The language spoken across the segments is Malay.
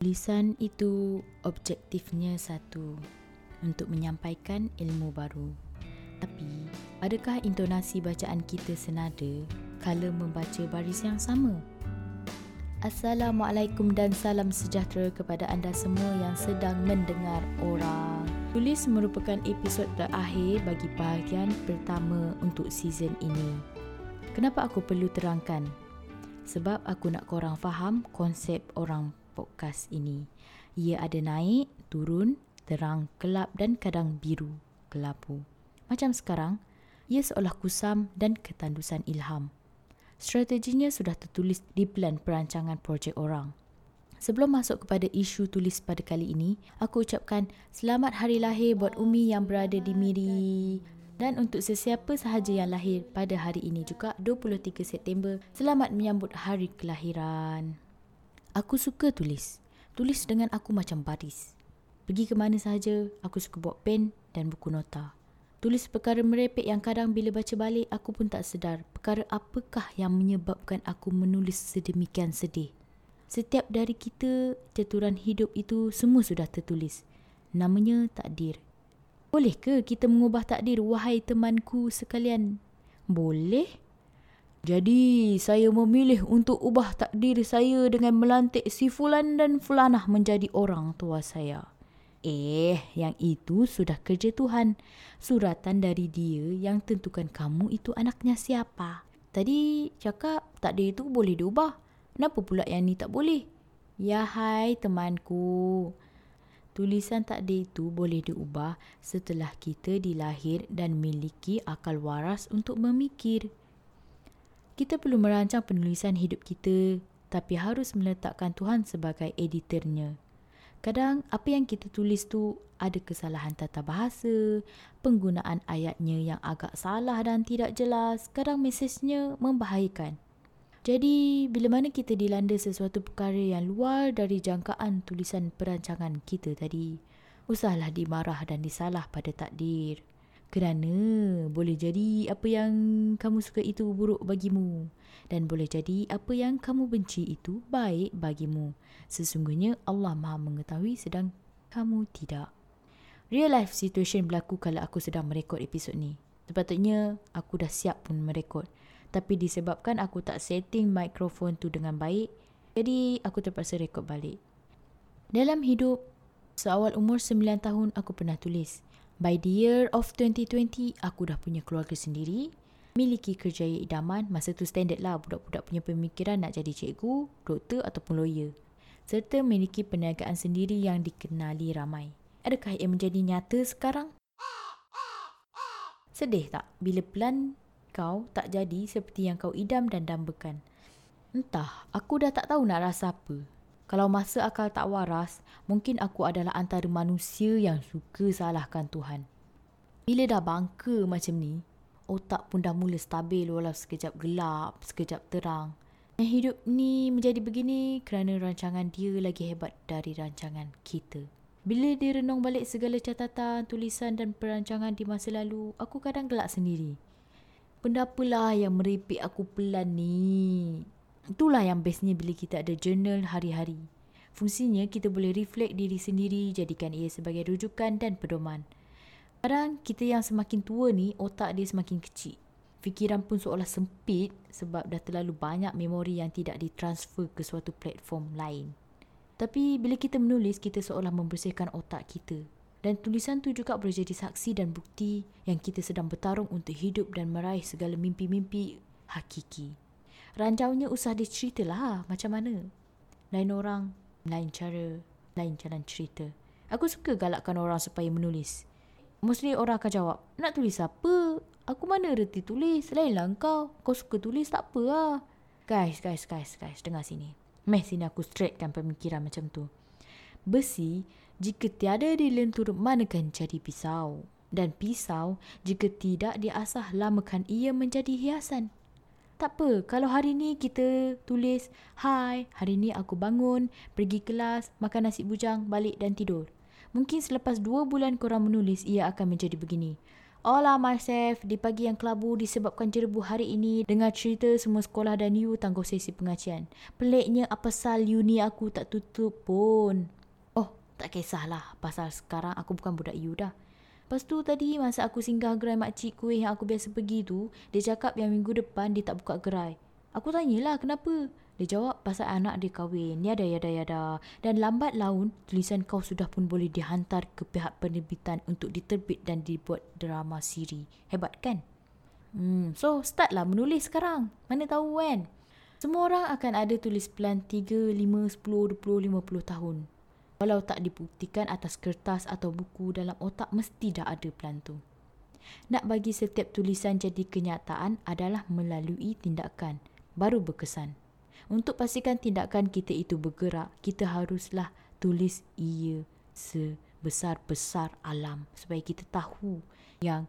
Tulisan itu objektifnya satu untuk menyampaikan ilmu baru. Tapi, adakah intonasi bacaan kita senada kala membaca baris yang sama? Assalamualaikum dan salam sejahtera kepada anda semua yang sedang mendengar orang. Tulis merupakan episod terakhir bagi bahagian pertama untuk season ini. Kenapa aku perlu terangkan? Sebab aku nak korang faham konsep orang podcast ini. Ia ada naik, turun, terang, gelap dan kadang biru, kelabu. Macam sekarang, ia seolah kusam dan ketandusan ilham. Strateginya sudah tertulis di plan perancangan projek orang. Sebelum masuk kepada isu tulis pada kali ini, aku ucapkan selamat hari lahir buat Umi yang berada di Miri. Dan untuk sesiapa sahaja yang lahir pada hari ini juga 23 September, selamat menyambut hari kelahiran. Aku suka tulis. Tulis dengan aku macam baris. Pergi ke mana sahaja, aku suka bawa pen dan buku nota. Tulis perkara merepek yang kadang bila baca balik aku pun tak sedar perkara apakah yang menyebabkan aku menulis sedemikian sedih. Setiap dari kita, jaturan hidup itu semua sudah tertulis. Namanya takdir. Boleh ke kita mengubah takdir, wahai temanku sekalian? Boleh. Jadi, saya memilih untuk ubah takdir saya dengan melantik si Fulan dan Fulanah menjadi orang tua saya. Eh, yang itu sudah kerja Tuhan. Suratan dari dia yang tentukan kamu itu anaknya siapa. Tadi cakap takdir itu boleh diubah. Kenapa pula yang ni tak boleh? Ya hai temanku. Tulisan takdir itu boleh diubah setelah kita dilahir dan miliki akal waras untuk memikir. Kita perlu merancang penulisan hidup kita tapi harus meletakkan Tuhan sebagai editornya. Kadang apa yang kita tulis tu ada kesalahan tata bahasa, penggunaan ayatnya yang agak salah dan tidak jelas, kadang mesejnya membahayakan. Jadi, bila mana kita dilanda sesuatu perkara yang luar dari jangkaan tulisan perancangan kita tadi, usahlah dimarah dan disalah pada takdir. Kerana boleh jadi apa yang kamu suka itu buruk bagimu dan boleh jadi apa yang kamu benci itu baik bagimu. Sesungguhnya Allah Maha mengetahui sedang kamu tidak. Real life situation berlaku kalau aku sedang merekod episod ni. Sepatutnya aku dah siap pun merekod. Tapi disebabkan aku tak setting mikrofon tu dengan baik, jadi aku terpaksa rekod balik. Dalam hidup, seawal umur 9 tahun aku pernah tulis. By the year of 2020, aku dah punya keluarga sendiri. Miliki kerjaya idaman, masa tu standard lah budak-budak punya pemikiran nak jadi cikgu, doktor ataupun lawyer. Serta memiliki perniagaan sendiri yang dikenali ramai. Adakah ia menjadi nyata sekarang? Sedih tak bila plan kau tak jadi seperti yang kau idam dan dambakan? Entah, aku dah tak tahu nak rasa apa. Kalau masa akal tak waras, mungkin aku adalah antara manusia yang suka salahkan Tuhan. Bila dah bangka macam ni, otak pun dah mula stabil walau sekejap gelap, sekejap terang. Dan hidup ni menjadi begini kerana rancangan dia lagi hebat dari rancangan kita. Bila dia renung balik segala catatan, tulisan dan perancangan di masa lalu, aku kadang gelak sendiri. Benda apalah yang meripik aku pelan ni? Itulah yang bestnya bila kita ada journal hari-hari. Fungsinya kita boleh reflect diri sendiri, jadikan ia sebagai rujukan dan pedoman. Kadang kita yang semakin tua ni, otak dia semakin kecil. Fikiran pun seolah sempit sebab dah terlalu banyak memori yang tidak ditransfer ke suatu platform lain. Tapi bila kita menulis, kita seolah membersihkan otak kita. Dan tulisan tu juga boleh jadi saksi dan bukti yang kita sedang bertarung untuk hidup dan meraih segala mimpi-mimpi hakiki. Ranjaunya usah dia lah macam mana. Lain orang, lain cara, lain jalan cerita. Aku suka galakkan orang supaya menulis. Mostly orang akan jawab, nak tulis apa? Aku mana reti tulis? Lainlah kau. Kau suka tulis tak apa lah. Guys, guys, guys, guys. Dengar sini. Meh sini aku straightkan pemikiran macam tu. Besi, jika tiada dilentur manakan jadi pisau. Dan pisau, jika tidak diasah lamakan ia menjadi hiasan. Tak apa, kalau hari ni kita tulis, Hai, hari ni aku bangun, pergi kelas, makan nasi bujang, balik dan tidur. Mungkin selepas dua bulan korang menulis, ia akan menjadi begini. Hola myself, di pagi yang kelabu disebabkan jerebu hari ini dengar cerita semua sekolah dan you tangguh sesi pengajian. Peliknya apa sal uni aku tak tutup pun. Oh, tak kisahlah pasal sekarang aku bukan budak you dah. Lepas tu tadi masa aku singgah gerai makcik kuih yang aku biasa pergi tu, dia cakap yang minggu depan dia tak buka gerai. Aku tanyalah kenapa. Dia jawab pasal anak dia kahwin. Yada yada yada. Dan lambat laun tulisan kau sudah pun boleh dihantar ke pihak penerbitan untuk diterbit dan dibuat drama siri. Hebat kan? Hmm, so startlah menulis sekarang. Mana tahu kan? Semua orang akan ada tulis plan 3, 5, 10, 20, 50 tahun. Walau tak dibuktikan atas kertas atau buku dalam otak mesti dah ada plan tu. Nak bagi setiap tulisan jadi kenyataan adalah melalui tindakan. Baru berkesan. Untuk pastikan tindakan kita itu bergerak, kita haruslah tulis ia sebesar-besar alam supaya kita tahu yang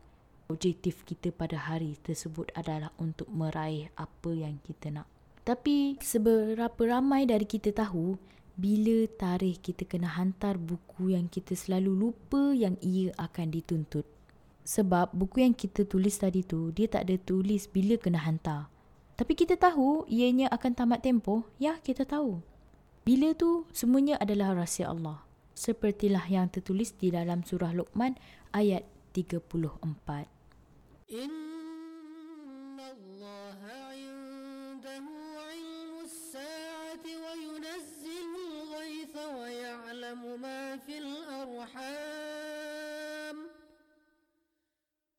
objektif kita pada hari tersebut adalah untuk meraih apa yang kita nak. Tapi seberapa ramai dari kita tahu bila tarikh kita kena hantar buku yang kita selalu lupa yang ia akan dituntut. Sebab buku yang kita tulis tadi tu dia tak ada tulis bila kena hantar. Tapi kita tahu ianya akan tamat tempoh. Ya, kita tahu. Bila tu semuanya adalah rahsia Allah. Sepertilah yang tertulis di dalam surah Luqman ayat 34. Inna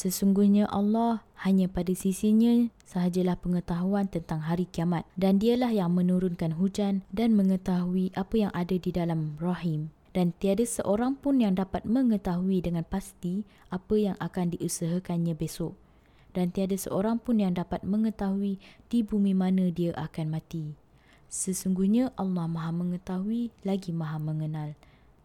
Sesungguhnya Allah hanya pada sisinya sahajalah pengetahuan tentang hari kiamat dan dialah yang menurunkan hujan dan mengetahui apa yang ada di dalam rahim. Dan tiada seorang pun yang dapat mengetahui dengan pasti apa yang akan diusahakannya besok. Dan tiada seorang pun yang dapat mengetahui di bumi mana dia akan mati. Sesungguhnya Allah Maha mengetahui lagi Maha mengenal.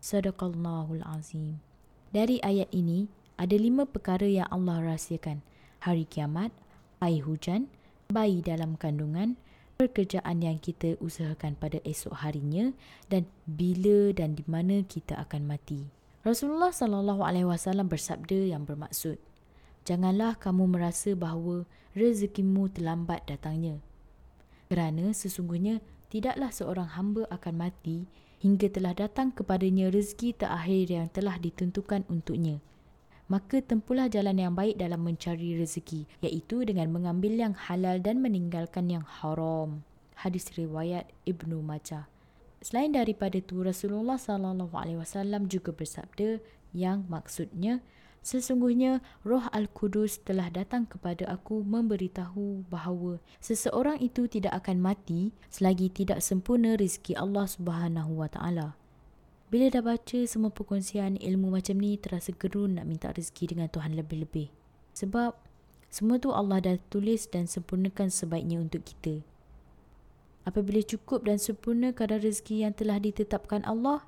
Sadaqallahul azim. Dari ayat ini ada lima perkara yang Allah rahsiakan hari kiamat air hujan bayi dalam kandungan pekerjaan yang kita usahakan pada esok harinya dan bila dan di mana kita akan mati. Rasulullah sallallahu alaihi wasallam bersabda yang bermaksud, janganlah kamu merasa bahawa rezekimu terlambat datangnya. Kerana sesungguhnya tidaklah seorang hamba akan mati hingga telah datang kepadanya rezeki terakhir yang telah ditentukan untuknya maka tempuhlah jalan yang baik dalam mencari rezeki iaitu dengan mengambil yang halal dan meninggalkan yang haram. Hadis riwayat Ibnu Majah. Selain daripada itu Rasulullah sallallahu alaihi wasallam juga bersabda yang maksudnya sesungguhnya Roh Al-Qudus telah datang kepada aku memberitahu bahawa seseorang itu tidak akan mati selagi tidak sempurna rezeki Allah Subhanahu wa taala. Bila dah baca semua perkongsian ilmu macam ni terasa gerun nak minta rezeki dengan Tuhan lebih-lebih. Sebab semua tu Allah dah tulis dan sempurnakan sebaiknya untuk kita. Apabila cukup dan sempurna kadar rezeki yang telah ditetapkan Allah,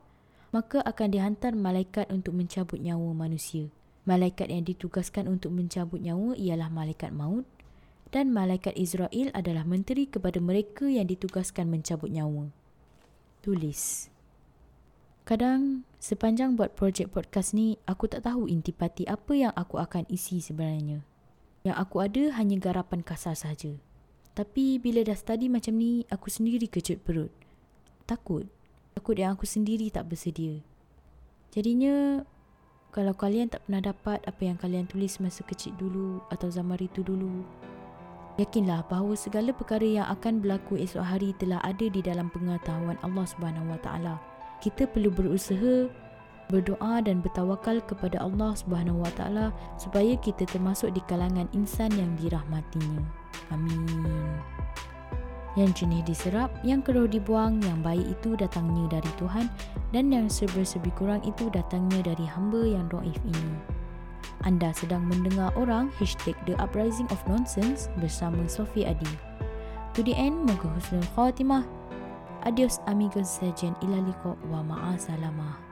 maka akan dihantar malaikat untuk mencabut nyawa manusia. Malaikat yang ditugaskan untuk mencabut nyawa ialah malaikat maut dan malaikat Israel adalah menteri kepada mereka yang ditugaskan mencabut nyawa. Tulis. Kadang sepanjang buat projek podcast ni, aku tak tahu intipati apa yang aku akan isi sebenarnya. Yang aku ada hanya garapan kasar saja. Tapi bila dah study macam ni, aku sendiri kejut perut. Takut. Takut yang aku sendiri tak bersedia. Jadinya, kalau kalian tak pernah dapat apa yang kalian tulis masa kecil dulu atau zaman itu dulu, yakinlah bahawa segala perkara yang akan berlaku esok hari telah ada di dalam pengetahuan Allah Subhanahu Wa Taala kita perlu berusaha berdoa dan bertawakal kepada Allah Subhanahu Wa Taala supaya kita termasuk di kalangan insan yang dirahmatinya. Amin. Yang jenis diserap, yang keruh dibuang, yang baik itu datangnya dari Tuhan dan yang serba-serbi kurang itu datangnya dari hamba yang doif ini. Anda sedang mendengar orang hashtag The Uprising of Nonsense bersama Sophie Adi. To the end, moga husnul khatimah Adios amigos sejen ilaliko wa ma'asalamah.